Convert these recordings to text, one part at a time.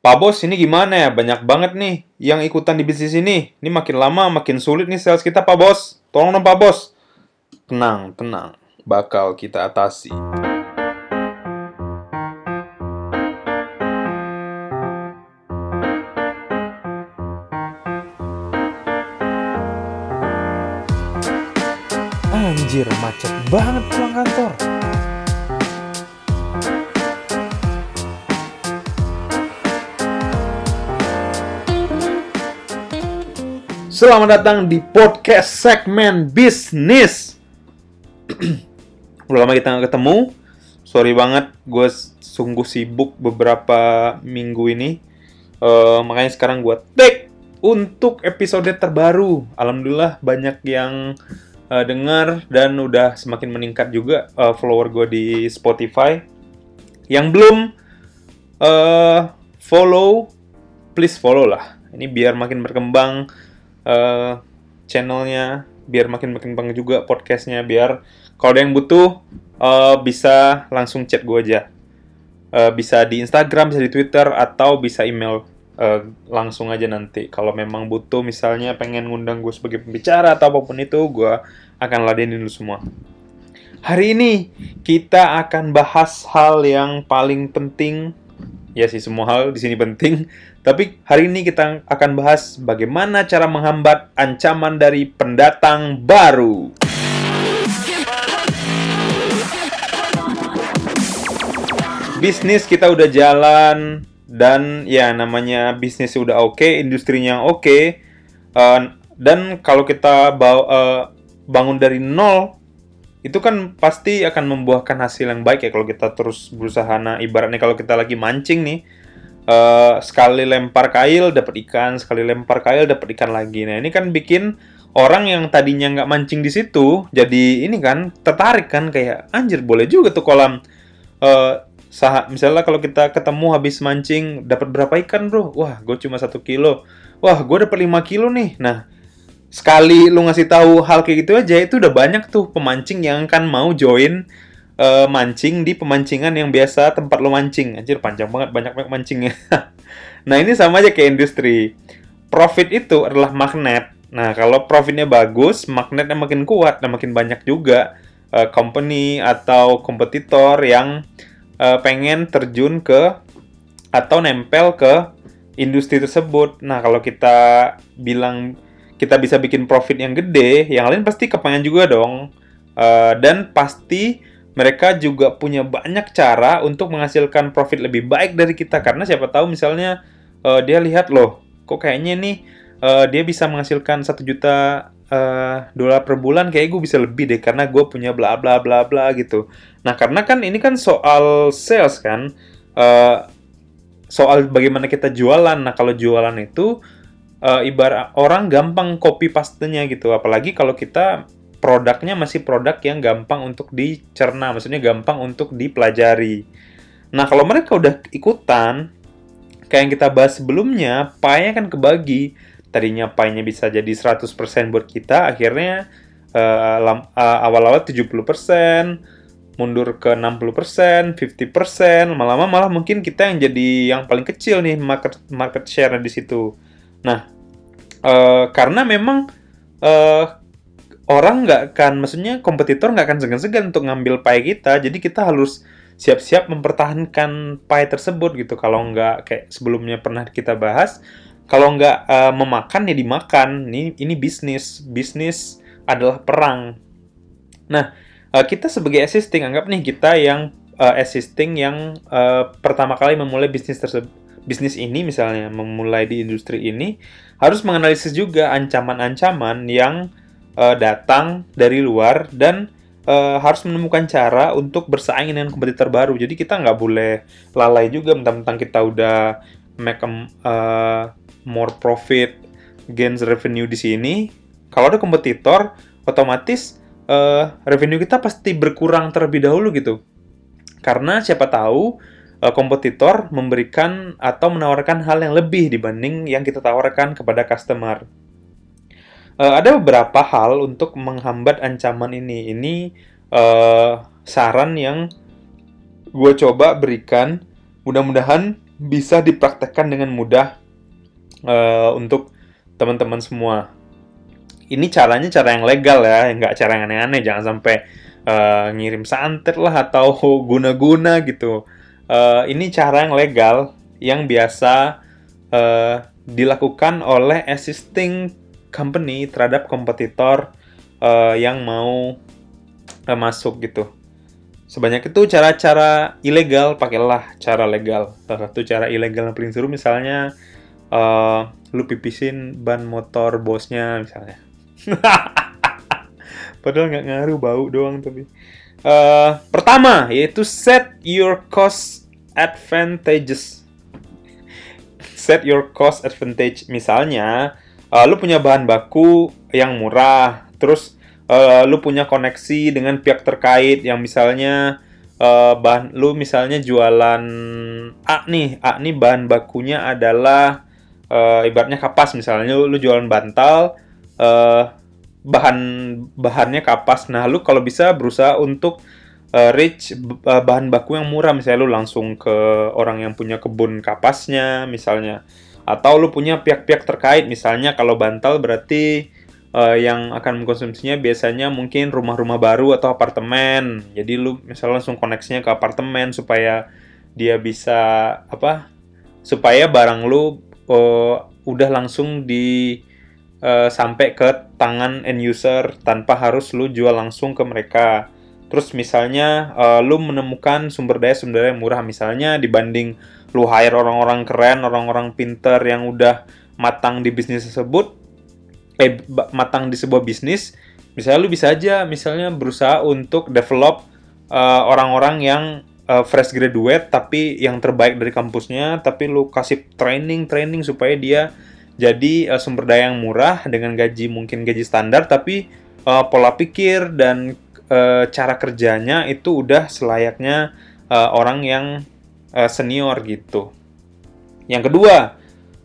Pak Bos, ini gimana ya? Banyak banget nih yang ikutan di bisnis ini. Ini makin lama makin sulit nih sales kita, Pak Bos. Tolong dong, Pak Bos. Tenang, tenang. Bakal kita atasi. Anjir, macet banget pulang kantor. Selamat datang di podcast segmen bisnis. Udah lama kita nggak ketemu. Sorry banget, gue sungguh sibuk beberapa minggu ini. Eh, makanya sekarang gue take untuk episode terbaru. Alhamdulillah banyak yang eh, dengar dan udah semakin meningkat juga eh, follower gue di Spotify. Yang belum eh, follow, please follow lah. Ini biar makin berkembang eh, channelnya biar makin berkembang juga podcastnya biar kalau ada yang butuh eh, bisa langsung chat gue aja. Eh, bisa di Instagram bisa di Twitter atau bisa email Eh, langsung aja nanti. Kalau memang butuh misalnya pengen ngundang gue sebagai pembicara atau apa pun itu gue akan ladenin dulu semua. Hari ini kita akan bahas hal yang paling penting ya sih semua hal di sini penting tapi hari ini kita akan bahas bagaimana cara menghambat ancaman dari pendatang baru. Bisnis kita udah jalan dan ya namanya bisnis udah oke, industrinya oke. eh, dan kalau kita baw- eh, bangun dari nol itu kan pasti akan membuahkan hasil yang baik ya kalau kita terus berusaha. Nah ibaratnya kalau kita lagi mancing nih eh, sekali lempar kail dapat ikan. Sekali lempar kail dapat ikan lagi. Nah ini kan bikin orang yang tadinya nggak mancing di situ jadi ini kan tertarik kan kayak anjir boleh juga tuh kolam. Eh sah misalnya kalau kita ketemu habis mancing dapat berapa ikan bro? Wah gue cuma satu kilo. Wah gue dapat 5 kilo nih. Nah sekali lu ngasih tahu hal kayak gitu aja itu udah banyak tuh pemancing yang akan mau join eh, mancing di pemancingan yang biasa tempat lu mancing. Anjir panjang banget banyak banget mancingnya. Nah ini sama aja kayak industri. Profit itu adalah magnet. Nah kalau profitnya bagus magnetnya makin kuat dan makin banyak juga eh, company atau kompetitor yang eh, pengen terjun ke atau nempel ke industri tersebut. Nah, kalau kita bilang kita bisa bikin profit yang gede, yang lain pasti kepengen juga dong. Eh, dan pasti mereka juga punya banyak cara untuk menghasilkan profit lebih baik dari kita karena siapa tahu misalnya eh, dia lihat loh, kok kayaknya nih eh, dia bisa menghasilkan satu juta eh, dolar per bulan kayak gue bisa lebih deh karena gue punya bla bla bla bla gitu. Nah karena kan ini kan soal sales kan, Eh, soal bagaimana kita jualan. Nah kalau jualan itu eh, ibarat orang gampang copy pastenya gitu, apalagi kalau kita produknya masih produk yang gampang untuk dicerna, maksudnya gampang untuk dipelajari. Nah kalau mereka udah ikutan, kayak yang kita bahas sebelumnya, pie-nya kan kebagi. Tadinya pie-nya bisa jadi 100% buat kita, akhirnya eh, lam- eh, awal-awal 70%, mundur ke 60%, 50%, lama-lama malah mungkin kita yang jadi yang paling kecil nih market market share di situ. Nah, eh, karena memang eh, orang nggak akan, maksudnya kompetitor nggak akan segan-segan untuk ngambil pie kita, jadi kita harus siap-siap mempertahankan pie tersebut gitu. Kalau nggak kayak sebelumnya pernah kita bahas, kalau nggak eh, memakan ya dimakan. Ini ini bisnis, bisnis adalah perang. Nah, eh, kita sebagai assisting, anggap nih kita yang eh, assisting yang eh, pertama kali memulai bisnis tersebut, bisnis ini misalnya memulai di industri ini harus menganalisis juga ancaman-ancaman yang eh, datang dari luar dan eh, harus menemukan cara untuk bersaing dengan kompetitor baru. Jadi kita nggak boleh lalai juga mentang-mentang kita udah make a, eh, more profit, gains revenue di sini. Kalau ada kompetitor, otomatis eh, revenue kita pasti berkurang terlebih dahulu gitu. Karena siapa tahu eh, kompetitor memberikan atau menawarkan hal yang lebih dibanding yang kita tawarkan kepada customer. Eh, ada beberapa hal untuk menghambat ancaman ini. Ini eh, saran yang gue coba berikan. Mudah-mudahan bisa dipraktekkan dengan mudah uh, untuk teman-teman semua. Ini caranya cara yang legal ya, nggak cara yang aneh-aneh. Jangan sampai uh, ngirim santet lah atau guna-guna gitu. Uh, ini cara yang legal yang biasa uh, dilakukan oleh existing company terhadap kompetitor uh, yang mau uh, masuk gitu. Sebanyak itu cara-cara ilegal, pakailah cara legal. Salah satu cara ilegal yang paling seru misalnya uh, lu pipisin ban motor bosnya misalnya. Padahal nggak ngaruh bau doang tapi. Uh, pertama yaitu set your cost advantages. Set your cost advantage. Misalnya, uh, lu punya bahan baku yang murah, terus uh, lu punya koneksi dengan pihak terkait yang misalnya uh, bahan lu misalnya jualan A nih, A nih bahan bakunya adalah uh, ibaratnya kapas misalnya lu, lu jualan bantal uh, bahan bahannya kapas. Nah, lu kalau bisa berusaha untuk uh, reach uh, bahan baku yang murah misalnya lu langsung ke orang yang punya kebun kapasnya misalnya atau lu punya pihak-pihak terkait misalnya kalau bantal berarti uh, yang akan mengkonsumsinya biasanya mungkin rumah-rumah baru atau apartemen. Jadi lu misalnya langsung koneksinya ke apartemen supaya dia bisa apa? Supaya barang lu uh, udah langsung di uh, sampai ke tangan end user tanpa harus lu jual langsung ke mereka. Terus misalnya uh, lu menemukan sumber daya sumber daya yang murah. Misalnya dibanding lu hire orang-orang keren, orang-orang pinter yang udah matang di bisnis tersebut, eh matang di sebuah bisnis, misalnya lu bisa aja misalnya berusaha untuk develop uh, orang-orang yang uh, fresh graduate tapi yang terbaik dari kampusnya, tapi lu kasih training training supaya dia jadi uh, sumber daya yang murah dengan gaji mungkin gaji standar tapi uh, pola pikir dan uh, cara kerjanya itu udah selayaknya uh, orang yang uh, senior gitu. Yang kedua,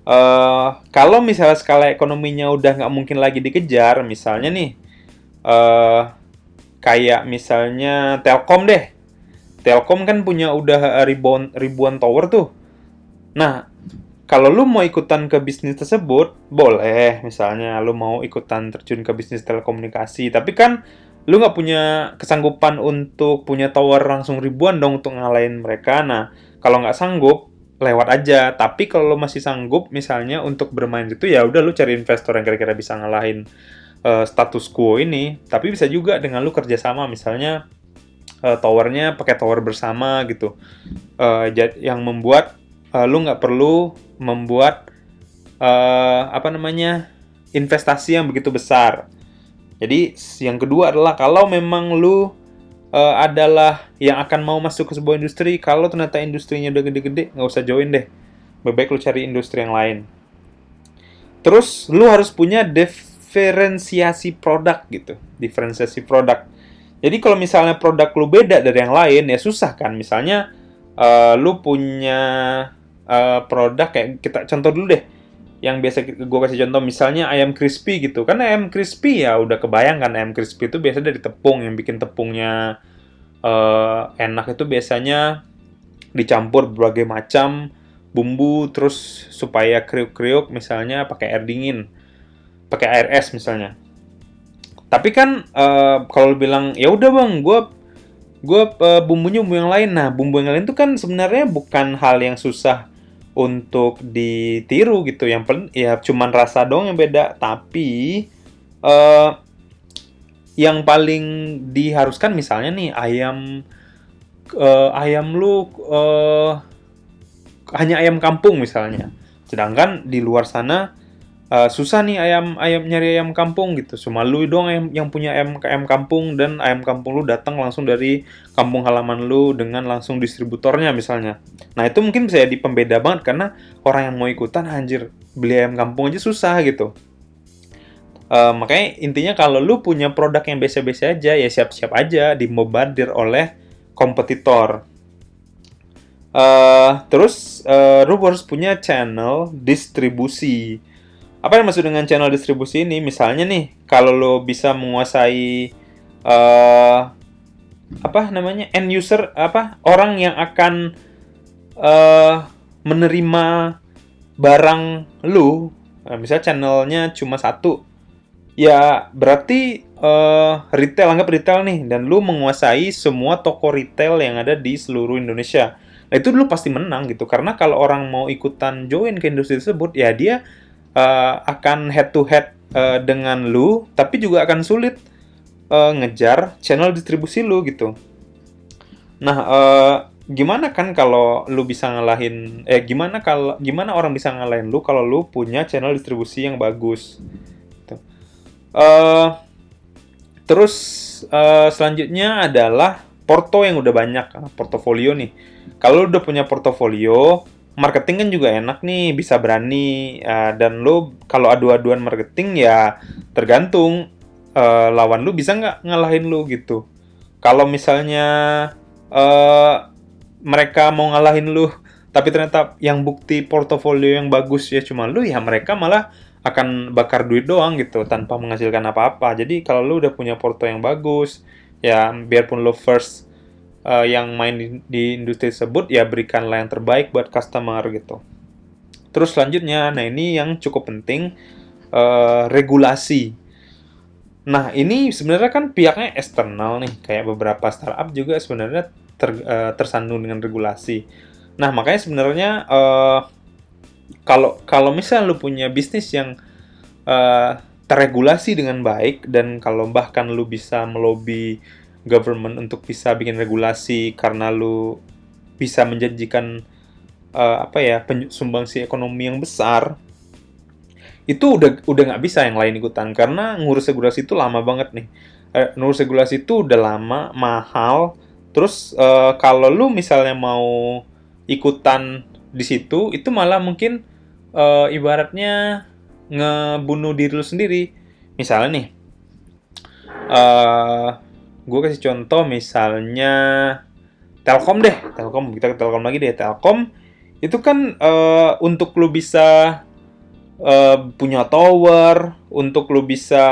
Uh, kalau misalnya skala ekonominya udah nggak mungkin lagi dikejar, misalnya nih, uh, kayak misalnya Telkom deh. Telkom kan punya udah ribuan ribuan tower tuh. Nah, kalau lu mau ikutan ke bisnis tersebut, boleh. Misalnya lu mau ikutan terjun ke bisnis telekomunikasi, tapi kan lu nggak punya kesanggupan untuk punya tower langsung ribuan dong untuk ngalahin mereka. Nah, kalau nggak sanggup, lewat aja. Tapi kalau lo masih sanggup misalnya untuk bermain itu ya udah lu cari investor yang kira-kira bisa ngalahin uh, status quo ini. Tapi bisa juga dengan lu kerjasama misalnya uh, towernya pakai tower bersama gitu. Uh, yang membuat uh, lu nggak perlu membuat uh, apa namanya investasi yang begitu besar. Jadi yang kedua adalah kalau memang lu uh, adalah yang akan mau masuk ke sebuah industri, kalau ternyata industrinya udah gede-gede, nggak usah join deh. Lebih baik lu cari industri yang lain. Terus, lu harus punya diferensiasi produk gitu. Diferensiasi produk. Jadi kalau misalnya produk lu beda dari yang lain, ya susah kan. Misalnya, uh, lu punya uh, produk kayak kita contoh dulu deh yang biasa gue kasih contoh misalnya ayam crispy gitu. Kan ayam crispy ya udah kebayang kan ayam crispy itu biasa dari tepung yang bikin tepungnya uh, enak itu biasanya dicampur berbagai macam bumbu terus supaya kriuk-kriuk misalnya pakai air dingin pakai air es misalnya. Tapi kan uh, kalau bilang ya udah bang gue gue uh, bumbunya bumbu yang lain. Nah bumbu yang lain itu kan sebenarnya bukan hal yang susah untuk ditiru gitu. Yang pen ya cuman rasa dong yang beda. Tapi uh, yang paling diharuskan misalnya nih ayam uh, ayam lu uh, hanya ayam kampung misalnya. Sedangkan di luar sana uh, susah nih ayam ayam nyari ayam kampung gitu. Cuma lu doang yang, yang punya ayam ayam kampung dan ayam kampung lu datang langsung dari kampung halaman lu dengan langsung distributornya misalnya. Nah itu mungkin bisa jadi pembeda banget karena orang yang mau ikutan anjir beli ayam kampung aja susah gitu. Uh, makanya intinya kalau lu punya produk yang biasa-biasa aja ya siap-siap aja dimobadir oleh kompetitor. Uh, terus uh, lu harus punya channel distribusi apa yang maksud dengan channel distribusi ini? Misalnya nih, kalau lo bisa menguasai uh, apa namanya end user apa orang yang akan uh, menerima barang lu, uh, misalnya channelnya cuma satu, ya berarti uh, retail anggap retail nih dan lu menguasai semua toko retail yang ada di seluruh Indonesia. Nah itu dulu pasti menang gitu karena kalau orang mau ikutan join ke industri tersebut ya dia uh, akan head to head uh, dengan lu tapi juga akan sulit uh, ngejar channel distribusi lu gitu. Nah, uh, gimana kan kalau lu bisa ngalahin eh gimana kalau gimana orang bisa ngalahin lu kalau lu punya channel distribusi yang bagus gitu. uh, terus uh, selanjutnya adalah porto yang udah banyak portofolio nih kalau udah punya portofolio marketing kan juga enak nih bisa berani uh, dan lu kalau adu-aduan marketing ya tergantung uh, lawan lu bisa nggak ngalahin lu gitu. Kalau misalnya uh, mereka mau ngalahin lu tapi ternyata yang bukti portofolio yang bagus ya cuma lu ya mereka malah akan bakar duit doang gitu tanpa menghasilkan apa-apa. Jadi kalau lu udah punya porto yang bagus ya biarpun lu first uh, yang main di, di industri tersebut ya berikanlah yang terbaik buat customer gitu terus selanjutnya nah ini yang cukup penting uh, regulasi nah ini sebenarnya kan pihaknya eksternal nih kayak beberapa startup juga sebenarnya ter, uh, tersandung dengan regulasi. Nah, makanya sebenarnya uh, kalau kalau misalnya lu punya bisnis yang uh, terregulasi dengan baik dan kalau bahkan lu bisa melobi government untuk bisa bikin regulasi karena lu bisa menjanjikan uh, apa ya sumbangsi ekonomi yang besar itu udah udah nggak bisa yang lain ikutan. Karena ngurus regulasi itu lama banget nih. Ngurus regulasi itu udah lama mahal. Terus uh, kalau lu misalnya mau ikutan di situ, itu malah mungkin uh, ibaratnya ngebunuh diri lu sendiri. Misalnya nih, uh, gue kasih contoh misalnya Telkom deh, Telkom kita ke Telkom lagi deh, Telkom itu kan uh, untuk lu bisa uh, punya tower, untuk lu bisa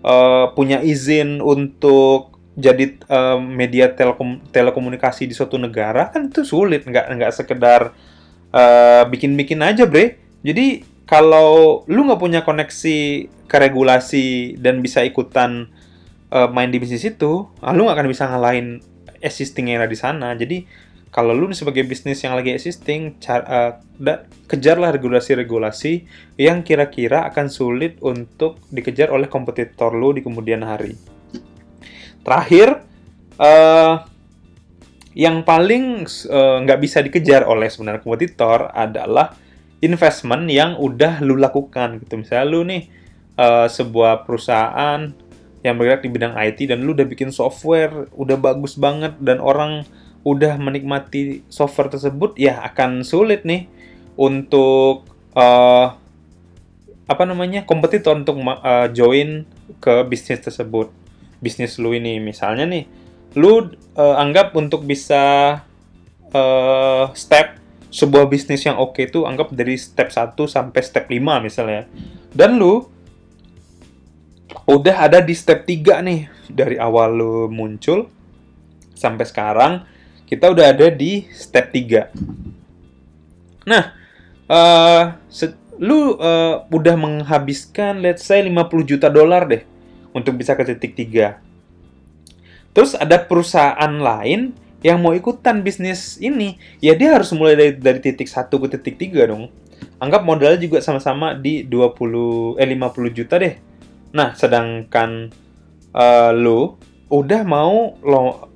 uh, punya izin untuk jadi uh, media telekom telekomunikasi di suatu negara kan itu sulit. Nggak nggak sekedar uh, bikin-bikin aja bre. Jadi kalau lu nggak punya koneksi ke regulasi dan bisa ikutan uh, main di bisnis itu ah, lu nggak akan bisa ngalahin existing yang ada di sana jadi kalau lu sebagai bisnis yang lagi existing, uh, kejarlah regulasi-regulasi yang kira-kira akan sulit untuk dikejar oleh kompetitor lu di kemudian hari. Terakhir, uh, yang paling nggak uh, bisa dikejar oleh sebenarnya kompetitor adalah investment yang udah lu lakukan gitu. Misalnya lu nih uh, sebuah perusahaan yang bergerak di bidang IT dan lu udah bikin software udah bagus banget dan orang udah menikmati software tersebut ya akan sulit nih untuk uh, apa namanya kompetitor untuk uh, join ke bisnis tersebut bisnis lu ini. Misalnya nih lu uh, anggap untuk bisa uh, step sebuah bisnis yang oke okay itu anggap dari step 1 sampai step 5 misalnya. Dan lu udah ada di step 3 nih dari awal lu muncul sampai sekarang kita udah ada di step 3 nah uh, lu uh, udah menghabiskan let's say 50 juta dolar deh untuk bisa ke titik tiga. Terus ada perusahaan lain yang mau ikutan bisnis ini, ya dia harus mulai dari, dari titik satu ke titik tiga dong. Anggap modalnya juga sama-sama di 20 eh 50 juta deh. Nah, sedangkan uh, lo udah mau lo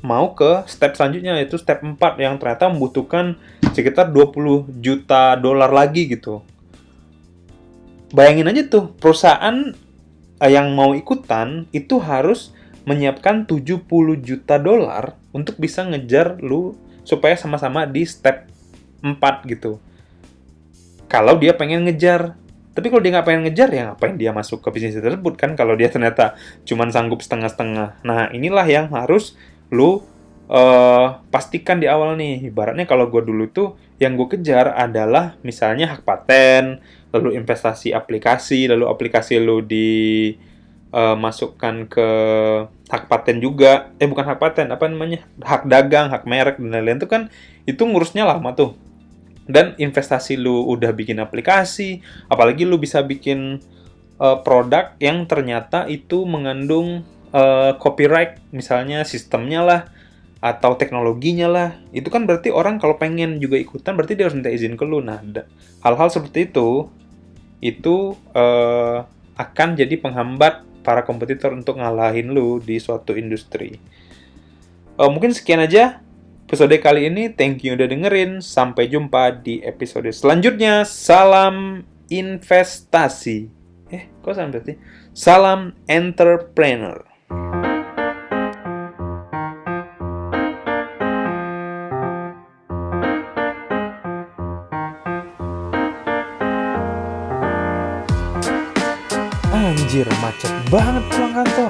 mau ke step selanjutnya yaitu step 4 yang ternyata membutuhkan sekitar 20 juta dolar lagi gitu. Bayangin aja tuh, perusahaan Eh, yang mau ikutan itu harus menyiapkan 70 juta dolar untuk bisa ngejar lu supaya sama-sama di step 4 gitu. Kalau dia pengen ngejar. Tapi kalau dia nggak pengen ngejar, ya ngapain dia masuk ke bisnis tersebut kan? Kalau dia ternyata cuma sanggup setengah-setengah. Nah, inilah yang harus lu uh, pastikan di awal nih. Ibaratnya kalau gue dulu tuh, yang gue kejar adalah misalnya hak paten, lalu investasi aplikasi, lalu aplikasi lu di uh, masukkan ke hak paten juga. Eh bukan hak paten, apa namanya? Hak dagang, hak merek dan lain-lain itu kan itu ngurusnya lama tuh. Dan investasi lu udah bikin aplikasi, apalagi lu bisa bikin uh, produk yang ternyata itu mengandung uh, copyright, misalnya sistemnya lah, atau teknologinya lah, itu kan berarti orang kalau pengen juga ikutan, berarti dia harus minta izin ke lu. Nah, hal-hal seperti itu, itu uh, akan jadi penghambat para kompetitor untuk ngalahin lu di suatu industri. Uh, mungkin sekian aja episode kali ini. Thank you udah dengerin. Sampai jumpa di episode selanjutnya. Salam investasi. Eh, kok salam berarti? Salam entrepreneur. Anjir, macet banget pulang kantor.